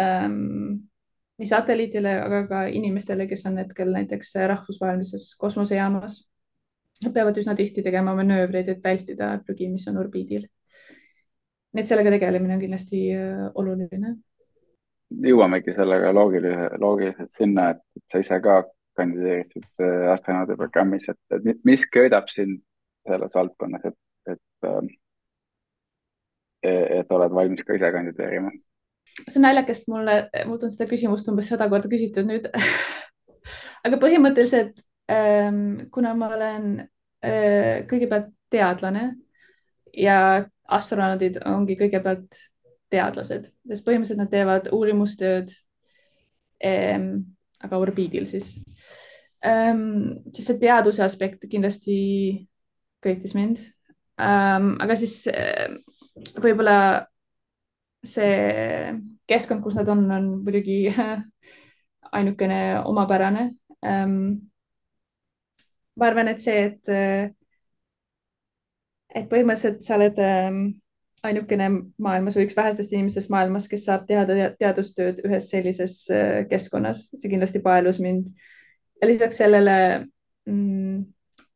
ähm, nii satelliidile, aga ka inimestele, kes on hetkel näiteks rahvusvahelises kosmosejaamas. Nad peavad üsna tihti tegema manöövreid, et vältida prügi, mis on orbiidil. nii et sellega tegelemine on kindlasti äh, oluline. jõuamegi sellega loogilise, loogiliselt sinna, et sa ise ka kandideerisid äh, astronaudi programmis, et mis köidab sind selles valdkonnas, et, et ähm, et oled valmis ka ise kandideerima? see on naljakas, mulle, mult on seda küsimust umbes sada korda küsitud nüüd aga põhimõtteliselt ähm, kuna ma olen äh, kõigepealt teadlane ja astronaudid ongi kõigepealt teadlased, sest põhimõtteliselt nad teevad uurimustööd ähm,, aga orbiidil siis ähm,. siis see teaduse aspekt kindlasti köitis mind ähm,. aga siis äh, võib-olla see keskkond, kus nad on, on muidugi ainukene omapärane. Ähm, ma arvan, et see, et, et põhimõtteliselt sa oled ähm, ainukene maailmas või üks vähestest inimestest maailmas, kes saab teha teadustööd ühes sellises äh, keskkonnas, see kindlasti paelus mind. ja lisaks sellele mm,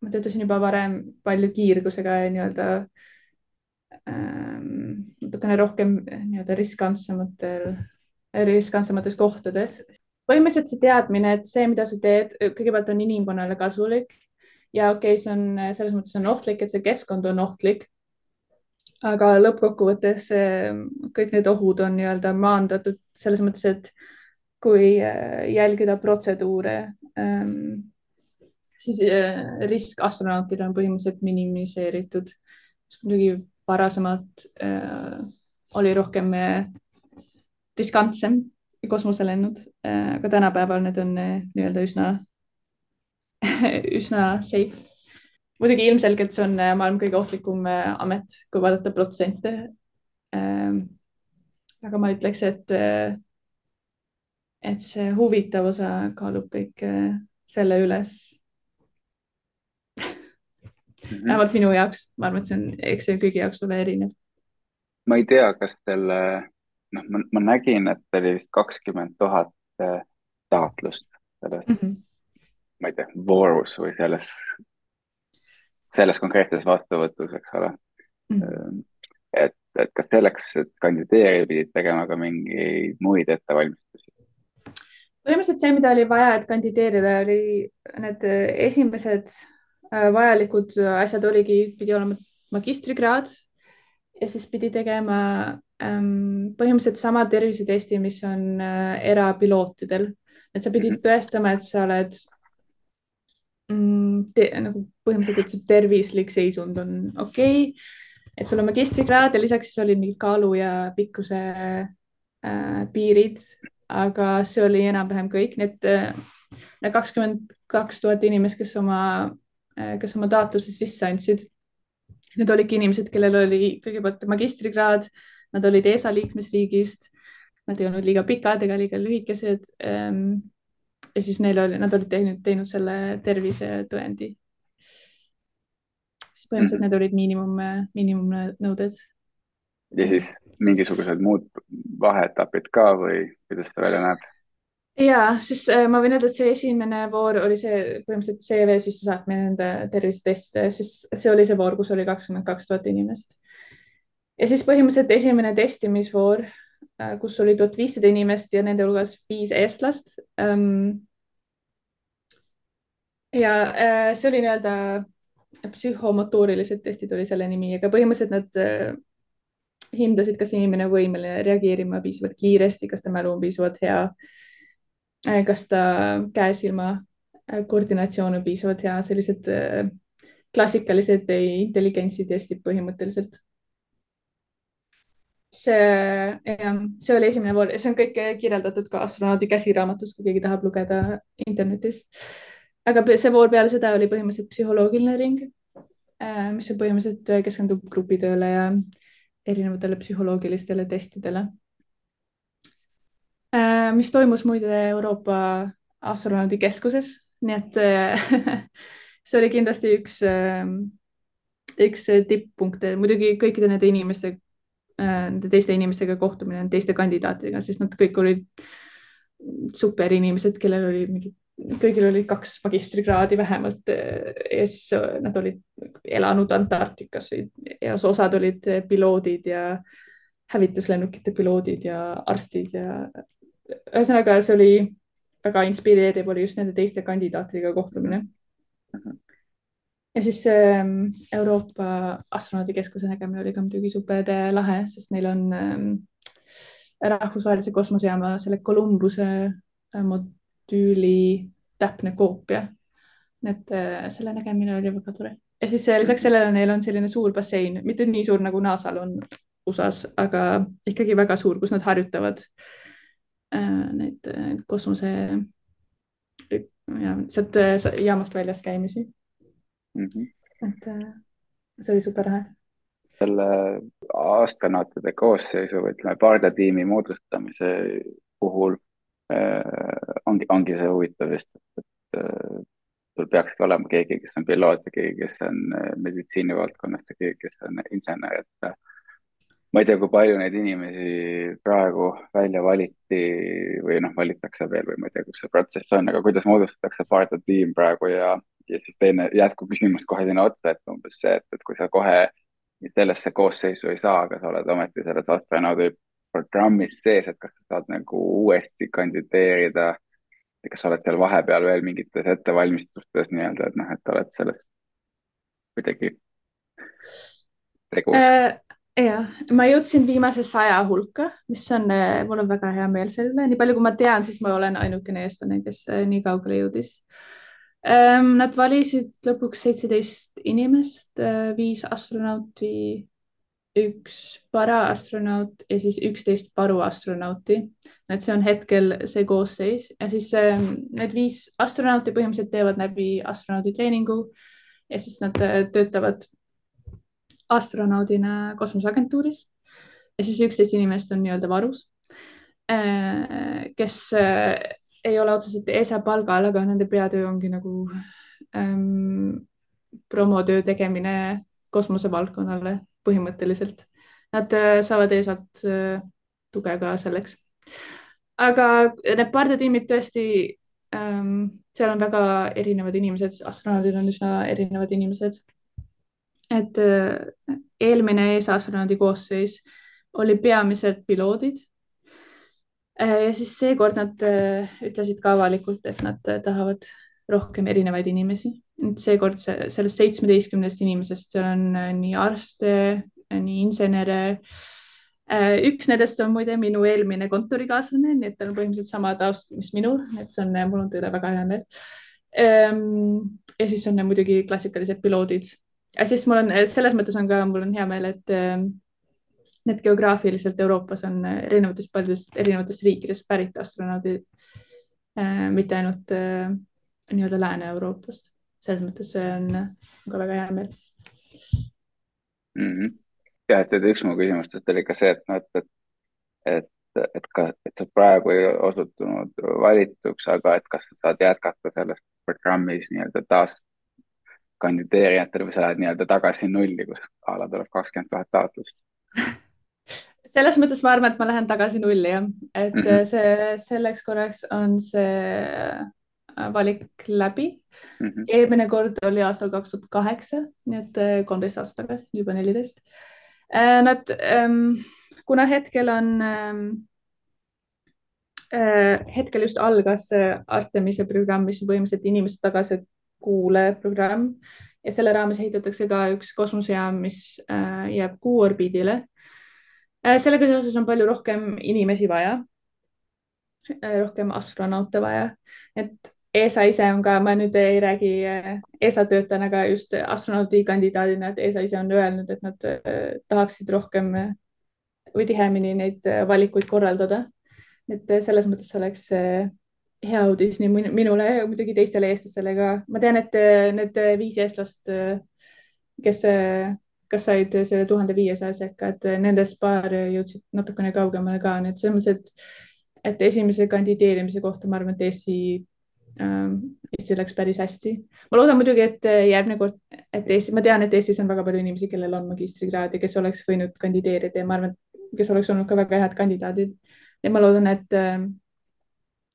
ma töötasin juba varem palju kiirgusega nii-öelda Ähm, natukene rohkem nii-öelda riskantsematel, riskantsemates kohtades. põhimõtteliselt see teadmine, et see, mida sa teed, kõigepealt on inimkonnale kasulik ja okei okay,, see on selles mõttes on ohtlik, et see keskkond on ohtlik. aga lõppkokkuvõttes kõik need ohud on nii-öelda maandatud selles mõttes, et kui jälgida protseduure, ähm, siis risk astronautidel on põhimõtteliselt minimiseeritud. muidugi varasemalt äh, oli rohkem äh, riskantsem kosmoselennud äh,, aga tänapäeval need on äh, nii-öelda üsna üsna safe. muidugi ilmselgelt see on äh, maailma kõige ohtlikum äh, amet, kui vaadata protsente äh,. aga ma ütleks, et äh, et see huvitav osa kaalub kõik äh, selle üles -hmm. vähemalt minu jaoks, ma arvan, et see on, eks see kõigi jaoks ole erinev. ma ei tea, kas selle noh, ma, nägin, et oli vist kakskümmend tuhat äh, taotlust selles mm, -hmm. ma ei tea, voorus või selles, selles konkreetses vastuvõtus, eks ole mm. -hmm. et, et kas selleks, et kandideerida, pidid tegema ka mingeid muid ettevalmistusi? põhimõtteliselt see, mida oli vaja, et kandideerida, oli need esimesed äh, vajalikud asjad oligi, pidi olema magistrikraad ja siis pidi tegema ähm, põhimõtteliselt sama tervisetesti, mis on äh, erapilootidel, et sa pidid mhm. tõestama, et sa oled mm, te, nagu põhimõtteliselt, et su tervislik seisund on okei okay,, et sul on magistrikraad ja lisaks siis olid mingid kaalu ja pikkuse äh, piirid, aga see oli enam-vähem kõik, need äh, kakskümmend kaks tuhat inimest, kes oma äh,, kes oma taotluse sisse andsid Need olidki inimesed, kellel oli kõigepealt magistrikraad, nad olid ESA liikmesriigist, nad ei olnud liiga pikad ega liiga lühikesed. Ehm, ja siis neil oli, nad olid teinud, teinud selle tervisetõendi. siis põhimõtteliselt -hmm. need olid miinimum, miinimumnõuded. ja siis mingisugused muud vaheetapid ka või kuidas see välja näeb? Ja siis äh, ma võin öelda, et see esimene voor oli see põhimõtteliselt CV sisse saatmine nende tervisetestide, siis see oli see voor, kus oli kakskümmend kaks tuhat inimest. ja siis põhimõtteliselt esimene testimisvoor, äh, kus oli tuhat viissada inimest ja nende hulgas viis eestlast ähm,. ja äh, see oli nii-öelda psühhomotoorilised testid oli selle nimi, aga põhimõtteliselt nad hindasid, kas inimene võimeline reageerima piisavalt kiiresti, kas ta mälu on piisavalt hea kas ta käe-silma äh, koordinatsioon on piisavalt hea, sellised äh, klassikalised intelligentsitestid põhimõtteliselt. see, see oli esimene voor, see on kõik kirjeldatud ka astronaudi käsiraamatus, kui keegi tahab lugeda internetis. aga see voor peale seda oli põhimõtteliselt psühholoogiline ring, mis on põhimõtteliselt keskendub grupitööle ja erinevatele psühholoogilistele testidele Äh, mis toimus muide Euroopa astronaudikeskuses, nii et äh, see oli kindlasti üks, ähm, üks tipppunkte, muidugi kõikide nende inimeste, äh, nende teiste inimestega kohtumine, teiste kandidaatidega, sest nad kõik olid super inimesed, kellel oli mingi, kõigil oli kaks magistrikraadi vähemalt ja siis nad olid elanud Antarktikas ja osad olid piloodid ja hävituslennukite piloodid ja arstid ja ühesõnaga, see oli väga inspireeriv, oli just nende teiste kandidaatidega kohtumine. ja siis ähm, Euroopa Astronaudikeskuse nägemine oli ka muidugi super äh, lahe, sest neil on ähm, rahvusvahelise kosmosejaama selle Columbuse äh, modüüli täpne koopia. et äh, selle nägemine oli väga tore ja siis lisaks sellele neil on selline suur bassein, mitte nii suur nagu NASA-l on USA-s, aga ikkagi väga suur, kus nad harjutavad äh, Äh, neid äh, kosmose ja sealt äh, jaamast väljas käimisi mm. -hmm. et see oli super lahe. selle astronautide koosseisu ütleme, pardatiimi moodustamise puhul äh, ongi, ongi see huvitav just, et, äh, sul peakski olema keegi, kes on piloot ja keegi, kes on meditsiinivaldkonnast ja keegi, kes on insener, et ma ei tea, kui palju neid inimesi praegu välja valiti või noh, valitakse veel või ma ei tea, kus see protsess on, aga kuidas moodustatakse Parta tiim praegu ja, ja siis teine jätkuküsimus kohe sinna otsa, et umbes see, et, et kui sa kohe sellesse koosseisu ei saa, aga sa oled ometi selles astronaudi programmis sees, et kas sa saad nagu uuesti kandideerida kas sa oled seal vahepeal veel mingites ettevalmistustes nii-öelda, et noh, et oled selles kuidagi tegus äh,? Jah, ma jõudsin viimase saja hulka, mis on, eh, mul on väga hea meel selle üle, nii palju kui ma tean, siis ma olen ainukene eestlane, kes eh, nii kaugele jõudis. Ehm, nad valisid lõpuks seitseteist inimest, eh, viis astronauti, üks paraastronaut ja siis üksteist paruastronauti. et see on hetkel see koosseis ja siis ehm, need viis astronauti põhimõtteliselt teevad läbi astronaudi treeningu ja siis nad töötavad astronaudina kosmoseagentuuris ja siis üksteist inimest on nii-öelda varus, äh, kes äh, ei ole otseselt ESA palgal, aga nende peatöö ongi nagu ähm, promotöö tegemine kosmosevaldkonnale põhimõtteliselt. Nad äh, saavad ESA-t tuge ka selleks. aga need pardatiimid tõesti ähm,, seal on väga erinevad inimesed, astronaudid on üsna erinevad inimesed. Et äh, eelmine ESA astronaudi koosseis oli peamiselt piloodid äh, ja siis seekord nad äh, ütlesid ka avalikult, et nad tahavad rohkem erinevaid inimesi. seekord see, sellest seitsmeteistkümnest inimesest, seal on nii arste, nii insenere üks nendest on muide minu eelmine kontorikaaslane, nii et tal on põhimõtteliselt sama taust, mis minul, et see on, mul on tõele väga hea meel. Ähm, ja siis on muidugi klassikalised piloodid. Ja siis mul on, selles mõttes on ka, mul on hea meel, et ähm, need geograafiliselt Euroopas on erinevatest, paljudest erinevatest riikidest pärit astronaudid, mitte ainult nii-öelda Lääne-Euroopast. selles mõttes see on ka väga hea meel mm. -hmm et, et üks mu küsimustest oli ka see, et noh, et, et, et, et ka, et sa praegu ei osutunud valituks, aga et kas sa saad jätkata selles programmis nii-öelda taas kandideerijatel või sa lähed nii-öelda tagasi nulli, kus a la tuleb kakskümmend tuhat taotlust selles mõttes ma arvan, et ma lähen tagasi nulli jah, et mm -hmm. see selleks korraks on see äh, valik läbi mm. -hmm. eelmine kord oli aastal kaks tuhat kaheksa, nii et äh, kolmteist aastat tagasi, juba neliteist nad, ähm, kuna hetkel on, ähm, äh, hetkel just algas Artemise programm, mis põhimõtteliselt inimeste tagasi kuuleprogramm ja selle raames ehitatakse ka üks kosmosejaam, mis äh, jääb Kuu orbiidile. sellega seoses on palju rohkem inimesi vaja, rohkem astronaute vaja, et ESA ise on ka, ma nüüd ei räägi ESA töötajana, aga just astronaudi kandidaadina, et ESA ise on öelnud, et nad tahaksid rohkem või tihemini neid valikuid korraldada. et selles mõttes oleks hea uudis nii minule ja muidugi teistele eestlastele ka. ma tean, et need viis eestlast, kes kas said selle tuhande viiesaja sekka, et nendest paar jõudsid natukene kaugemale ka, nii et selles mõttes, et, et esimese kandideerimise kohta ma arvan, et Eesti Eestil läks päris hästi. ma loodan muidugi, et järgmine kord, et Eesti, ma tean, et Eestis on väga palju inimesi, kellel on magistrikraad ja kes oleks võinud kandideerida ja ma arvan, kes oleks olnud ka väga head kandidaadid. ja ma loodan, et,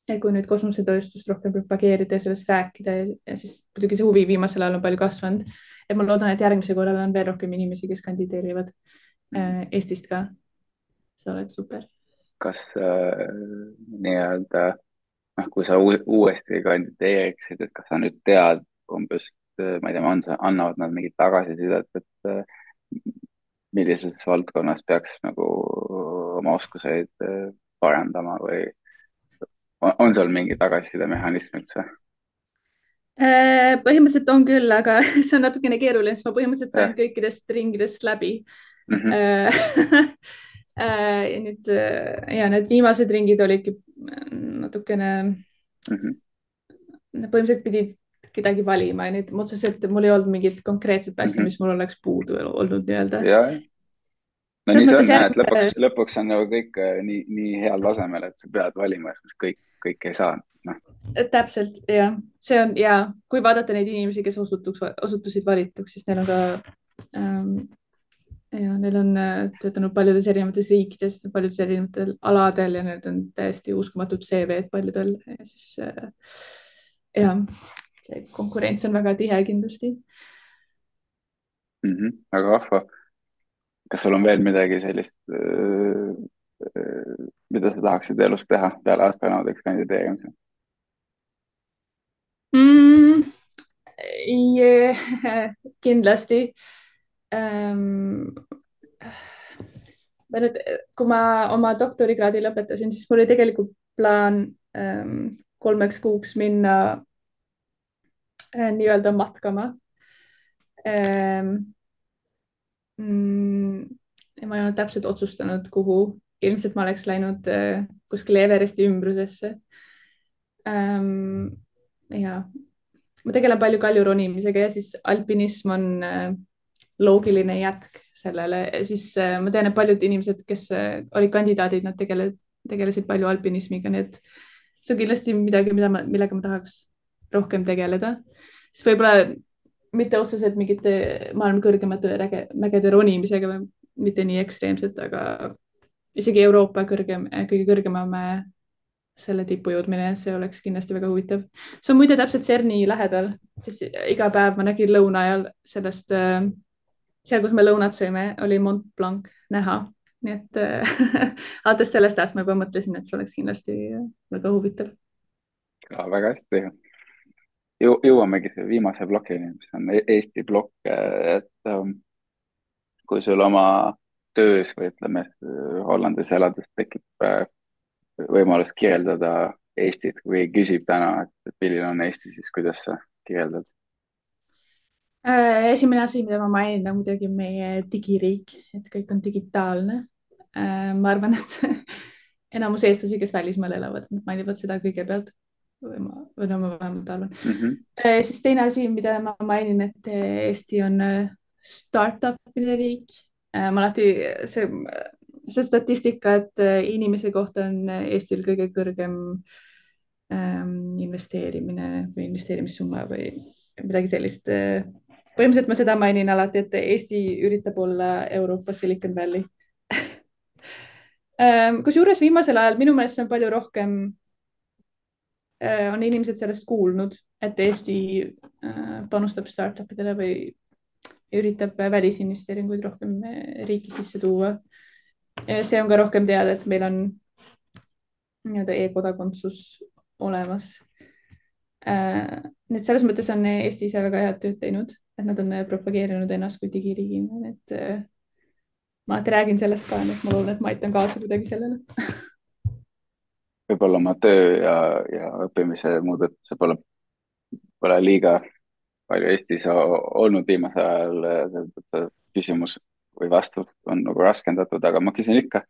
äh, et kui nüüd kosmosetööstust rohkem propageerida ja sellest rääkida ja, ja siis muidugi see huvi viimasel ajal on palju kasvanud. et ma loodan, et järgmisel korral on veel rohkem inimesi, kes kandideerivad äh, Eestist ka. see oleks super. kas äh, nii-öelda noh, kui sa uuesti kandideeriksid, et kas sa nüüd tead umbes, ma ei tea, on see, annavad nad mingit tagasisidet, et millises valdkonnas peaks nagu oma oskuseid parandama või on, seal mingi tagasisidemehhanism üldse? Äh, põhimõtteliselt on küll, aga see on natukene keeruline, sest ma põhimõtteliselt sain kõikidest ringidest läbi mm. -hmm. ja nüüd ja need viimased ringid olidki natukene mm, -hmm. põhimõtteliselt pidid kedagi valima ja nüüd otseselt mul ei olnud mingit konkreetset asja mm, -hmm. mis mul oleks puudu olnud nii-öelda. No nii see on jah, et lõpuks, lõpuks on nagu kõik äh, nii, nii heal tasemel, et sa pead valima, sest kõik, kõik ei saa, noh. täpselt jah, see on ja kui vaadata neid inimesi, kes osutuks, osutusid valituks, siis neil on ka ähm, ja neil on äh, töötanud paljudes erinevates riikides, paljudes erinevatel aladel ja need on täiesti uskumatud CV-d paljudel ja siis äh, jah, see konkurents on väga tihe kindlasti mm. -hmm, väga vahva. Kas sul on veel midagi sellist, mida sa tahaksid elus teha peale astronaudiks kandideerimise mm,? Yeah, kindlasti ähm, ma nüüd, kui ma oma doktorikraadi lõpetasin, siis mul oli tegelikult plaan ähm, kolmeks kuuks minna äh, nii-öelda matkama ähm,. Mm, ja ma ei olnud täpselt otsustanud, kuhu, ilmselt ma oleks läinud äh, kuskile Everesti ümbrusesse ähm,. ja ma tegelen palju kaljuronimisega ja siis alpinism on äh, loogiline jätk sellele, siis äh, ma tean, et paljud inimesed, kes olid kandidaadid, nad tegelevad, tegelesid palju alpinismiga, nii et see on kindlasti midagi, mida ma, millega ma tahaks rohkem tegeleda. siis võib-olla mitte otseselt mingite maailma kõrgemate mägede ronimisega või mitte nii ekstreemselt, aga isegi Euroopa kõrgem, kõige kõrgema mäe selle tipu jõudmine, see oleks kindlasti väga huvitav. see on muide täpselt CERN-i lähedal, siis iga päev ma nägin lõuna ajal sellest, äh, seal, kus me lõunat sõime, oli Mont Blanc näha. nii et äh, alates sellest ajast ma juba mõtlesin, et see oleks kindlasti väga huvitav. väga hästi Jõu,. jõuamegi viimase plokini, mis on e-, Eesti plokk, et um, kui sul oma töös või ütleme Hollandis elades tekib võimalus kirjeldada Eestit, kui küsib täna, et milline on Eesti, siis kuidas sa kirjeldad? Äh, esimene asi, mida ma mainin, on muidugi meie digiriik, et kõik on digitaalne. Äh, ma arvan, et enamus eestlasi, kes välismaal elavad, mainivad seda kõigepealt või ma, või no ma vähemalt arvan mm. -hmm. siis teine asi, mida ma mainin, et Eesti on startup'ide riik. ma alati, see see statistika, et äh, inimese kohta on äh, Eestil kõige kõrgem ähm, investeerimine või investeerimissumma või midagi sellist. Äh, põhimõtteliselt ma seda mainin alati, et Eesti üritab olla Euroopa Silicon Valley ähm, kusjuures viimasel ajal minu meelest see on palju rohkem, on inimesed sellest kuulnud, et Eesti panustab startup idele või üritab välisinvesteeringuid rohkem riiki sisse tuua see on ka rohkem teada, et meil on nii-öelda e-kodakondsus olemas. Nii et selles mõttes on Eesti ise väga head tööd teinud, et nad on propageerinud ennast kui digiriigina, et ma alati räägin sellest ka, nii et ma loodan, et ma aitan kaasa kuidagi sellele võib-olla oma töö ja, ja õppimise muudatused pole, pole liiga palju Eestis olnud viimasel ajal küsimus või vastus on nagu raskendatud, aga ma küsin ikka,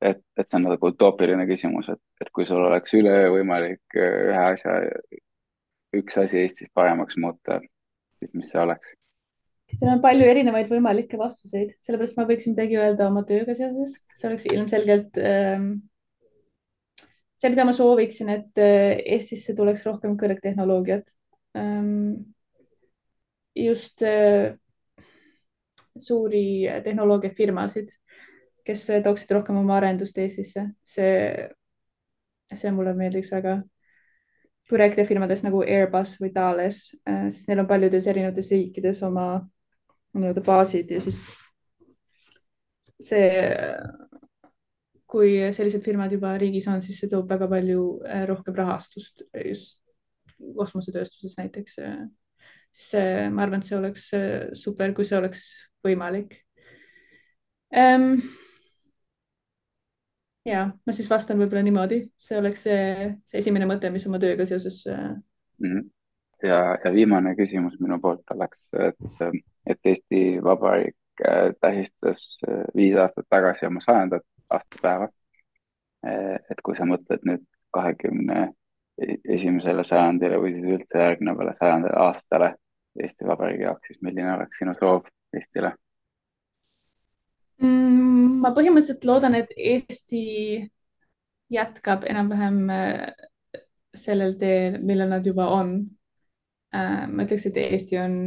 et, et see on nagu utoopiline küsimus, et, et kui sul oleks üleöö võimalik äh, ühe asja, üks asi Eestis paremaks muuta, siis mis see oleks? seal on palju erinevaid võimalikke vastuseid, sellepärast ma võiksin midagi öelda oma tööga seoses, see oleks ilmselgelt ähm, see, mida ma sooviksin, et äh, Eestisse tuleks rohkem kõrgtehnoloogiat ähm,. Just äh, suuri tehnoloogiafirmasid, kes tooksid rohkem oma arendust Eestisse. see, see mulle meeldiks väga. firmadest nagu Airbus või Thales, äh, siis neil on paljudes erinevates riikides oma nii-öelda baasid ja siis see, kui sellised firmad juba riigis on, siis see toob väga palju äh, rohkem rahastust just kosmosetööstuses näiteks. See, ma arvan, et see oleks äh, super, kui see oleks võimalik ähm,. ja ma siis vastan võib-olla niimoodi, see oleks see, see esimene mõte, mis oma tööga seoses mm. ja, ja viimane küsimus minu poolt oleks, et, et Eesti Vabariik äh, tähistas äh, viis aastat tagasi oma sajandat aastapäeva. Äh, et kui sa mõtled nüüd kahekümne esimesele sajandile või siis üldse järgnevale sajandile aastale Eesti Vabariigi jaoks, siis milline oleks sinu soov Eestile mm,? ma põhimõtteliselt loodan, et Eesti jätkab enam-vähem äh, sellel teel, millel nad juba on. Äh, ma ütleks, et Eesti on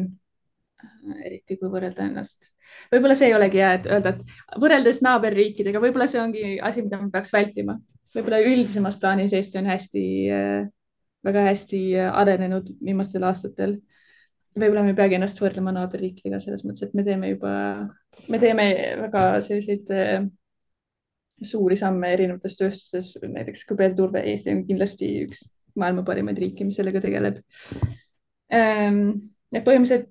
äh, eriti kui võrrelda ennast, võib-olla see ei olegi hea, et öelda, et võrreldes naaberriikidega, võib-olla see ongi asi, mida me peaks vältima. võib-olla üldisemas plaanis Eesti on hästi, väga hästi arenenud viimastel aastatel võib-olla me ei peagi ennast võrdlema naaberriikidega selles mõttes, et me teeme juba, me teeme väga selliseid äh, suuri samme erinevates tööstustes, näiteks küberturve, Eesti on kindlasti üks maailma parimaid riike, mis sellega tegeleb et põhimõtteliselt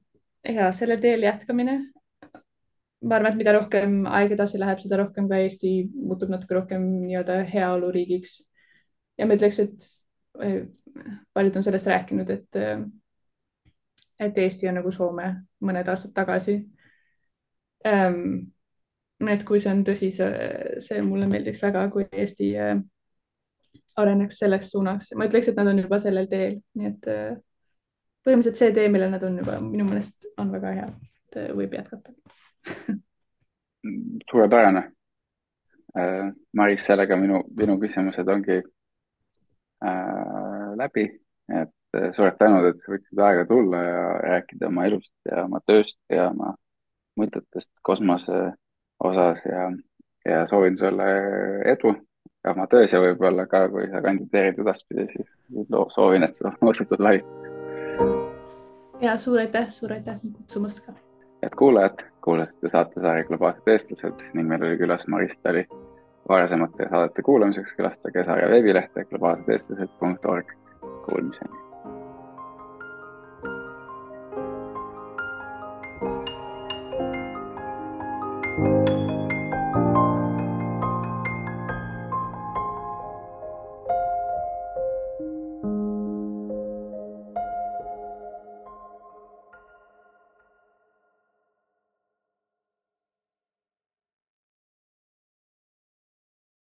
ja sellel teel jätkamine. ma arvan, et mida rohkem aeg edasi läheb, seda rohkem ka Eesti muutub natuke rohkem nii-öelda heaoluriigiks. ja ma ütleks, et äh, paljud on sellest rääkinud, et äh, et Eesti on nagu Soome mõned aastad tagasi ähm,. et kui see on tõsi, see, see mulle meeldiks väga, kui Eesti äh, areneks selleks suunaks. ma ütleks, et nad on juba sellel teel, nii et äh, põhimõtteliselt see tee, millel nad on juba minu meelest on väga hea, et äh, võib jätkata suurepärane äh,. Maris, sellega minu, minu küsimused ongi äh, läbi, et et suured tänud, et sa võtsid aega tulla ja rääkida oma elust ja oma tööst ja oma mõtetest kosmose osas ja, ja soovin sulle edu oma töös ja võib-olla ka, kui sa kandideerid edaspidi, siis soovin, et sa osutud lai. ja suur aitäh, suur aitäh kutsumast ka. head kuulajad, kuulasite saatesarja Globaalsed eestlased ning meil oli külas Maris Tali. varasemate saadete kuulamiseks külastage sarja veebilehte globaalsedeestlased.org. Kuulmiseni.